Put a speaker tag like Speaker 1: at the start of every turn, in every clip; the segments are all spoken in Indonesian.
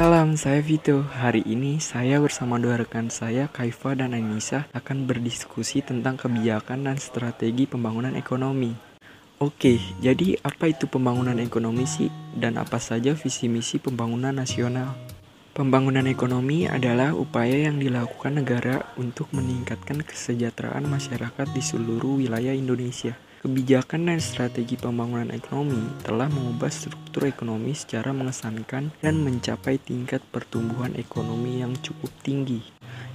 Speaker 1: Salam, saya Vito. Hari ini saya bersama dua rekan saya, Kaifa dan Anissa, akan berdiskusi tentang kebijakan dan strategi pembangunan ekonomi. Oke, jadi apa itu pembangunan ekonomi sih? Dan apa saja visi misi pembangunan nasional? Pembangunan ekonomi adalah upaya yang dilakukan negara untuk meningkatkan kesejahteraan masyarakat di seluruh wilayah Indonesia. Kebijakan dan strategi pembangunan ekonomi telah mengubah struktur ekonomi secara mengesankan dan mencapai tingkat pertumbuhan ekonomi yang cukup tinggi.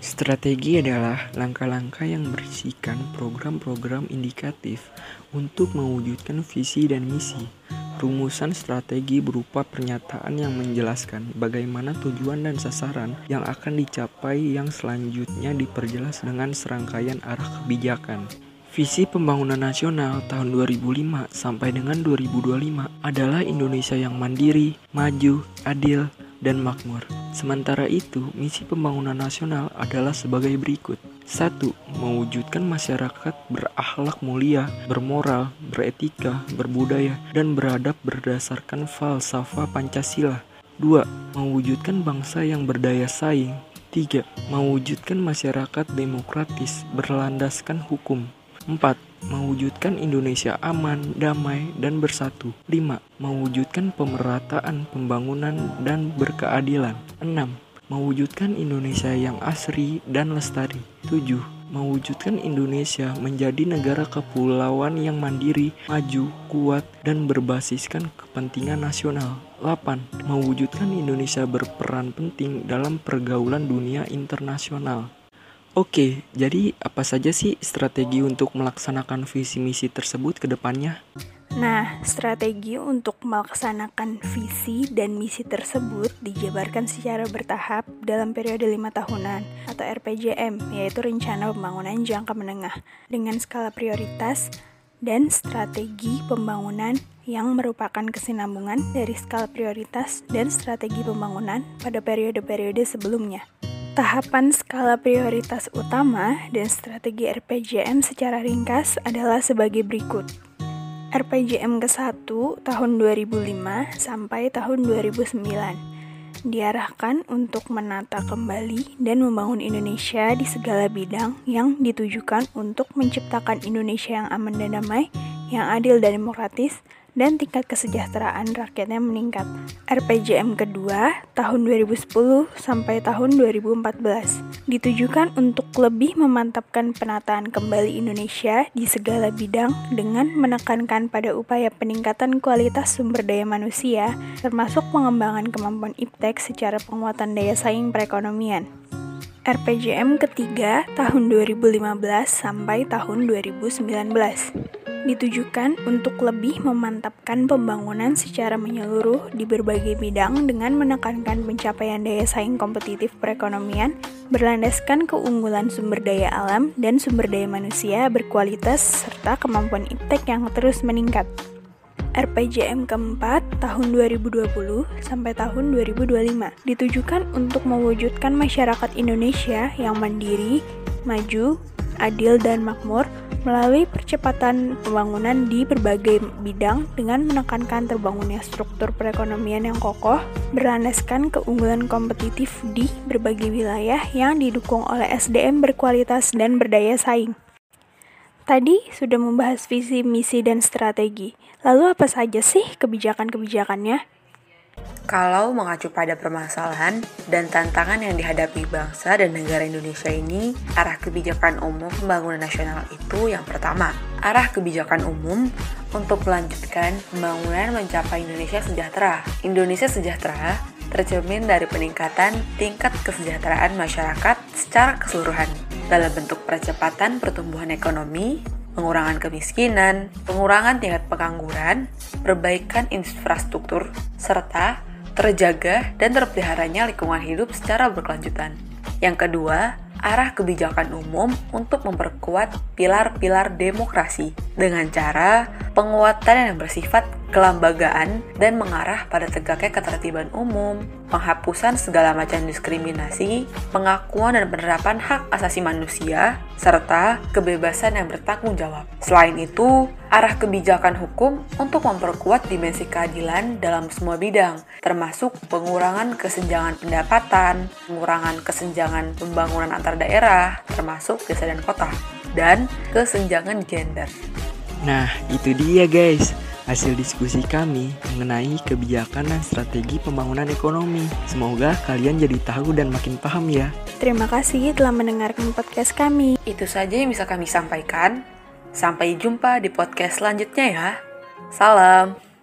Speaker 1: Strategi adalah langkah-langkah yang berisikan program-program indikatif untuk mewujudkan visi dan misi. Rumusan strategi berupa pernyataan yang menjelaskan bagaimana tujuan dan sasaran yang akan dicapai yang selanjutnya diperjelas dengan serangkaian arah kebijakan. Visi Pembangunan Nasional tahun 2005 sampai dengan 2025 adalah Indonesia yang mandiri, maju, adil, dan makmur. Sementara itu, misi pembangunan nasional adalah sebagai berikut. 1. Mewujudkan masyarakat berakhlak mulia, bermoral, beretika, berbudaya, dan beradab berdasarkan falsafah Pancasila. 2. Mewujudkan bangsa yang berdaya saing. 3. Mewujudkan masyarakat demokratis berlandaskan hukum. 4. Mewujudkan Indonesia aman, damai, dan bersatu. 5. Mewujudkan pemerataan pembangunan dan berkeadilan. 6. Mewujudkan Indonesia yang asri dan lestari. 7. Mewujudkan Indonesia menjadi negara kepulauan yang mandiri, maju, kuat, dan berbasiskan kepentingan nasional. 8. Mewujudkan Indonesia berperan penting dalam pergaulan dunia internasional. Oke, jadi apa saja sih strategi untuk melaksanakan visi misi tersebut ke depannya?
Speaker 2: Nah, strategi untuk melaksanakan visi dan misi tersebut dijabarkan secara bertahap dalam periode lima tahunan atau RPJM, yaitu Rencana Pembangunan Jangka Menengah, dengan skala prioritas dan strategi pembangunan yang merupakan kesinambungan dari skala prioritas dan strategi pembangunan pada periode-periode sebelumnya. Tahapan skala prioritas utama dan strategi RPJM secara ringkas adalah sebagai berikut. RPJM ke-1 tahun 2005 sampai tahun 2009 diarahkan untuk menata kembali dan membangun Indonesia di segala bidang yang ditujukan untuk menciptakan Indonesia yang aman dan damai, yang adil dan demokratis, dan tingkat kesejahteraan rakyatnya meningkat. RPJM kedua tahun 2010 sampai tahun 2014 ditujukan untuk lebih memantapkan penataan kembali Indonesia di segala bidang dengan menekankan pada upaya peningkatan kualitas sumber daya manusia termasuk pengembangan kemampuan iptek secara penguatan daya saing perekonomian. RPJM ketiga tahun 2015 sampai tahun 2019 ditujukan untuk lebih memantapkan pembangunan secara menyeluruh di berbagai bidang dengan menekankan pencapaian daya saing kompetitif perekonomian berlandaskan keunggulan sumber daya alam dan sumber daya manusia berkualitas serta kemampuan iptek yang terus meningkat. RPJM keempat tahun 2020 sampai tahun 2025 ditujukan untuk mewujudkan masyarakat Indonesia yang mandiri, maju, adil, dan makmur melalui percepatan pembangunan di berbagai bidang dengan menekankan terbangunnya struktur perekonomian yang kokoh, berlandaskan keunggulan kompetitif di berbagai wilayah yang didukung oleh SDM berkualitas dan berdaya saing. Tadi sudah membahas visi, misi, dan strategi. Lalu apa saja sih kebijakan-kebijakannya?
Speaker 3: Kalau mengacu pada permasalahan dan tantangan yang dihadapi bangsa dan negara Indonesia ini, arah kebijakan umum pembangunan nasional itu yang pertama, arah kebijakan umum untuk melanjutkan pembangunan mencapai Indonesia sejahtera. Indonesia sejahtera tercermin dari peningkatan tingkat kesejahteraan masyarakat secara keseluruhan dalam bentuk percepatan pertumbuhan ekonomi, pengurangan kemiskinan, pengurangan tingkat pengangguran, perbaikan infrastruktur, serta terjaga dan terpeliharanya lingkungan hidup secara berkelanjutan. Yang kedua, arah kebijakan umum untuk memperkuat pilar-pilar demokrasi dengan cara penguatan yang bersifat kelembagaan, dan mengarah pada tegaknya ketertiban umum, penghapusan segala macam diskriminasi, pengakuan dan penerapan hak asasi manusia, serta kebebasan yang bertanggung jawab. Selain itu, arah kebijakan hukum untuk memperkuat dimensi keadilan dalam semua bidang, termasuk pengurangan kesenjangan pendapatan, pengurangan kesenjangan pembangunan antar daerah, termasuk desa dan kota, dan kesenjangan gender.
Speaker 1: Nah, itu dia guys hasil diskusi kami mengenai kebijakan dan strategi pembangunan ekonomi. Semoga kalian jadi tahu dan makin paham ya.
Speaker 2: Terima kasih telah mendengarkan podcast kami.
Speaker 3: Itu saja yang bisa kami sampaikan. Sampai jumpa di podcast selanjutnya ya. Salam.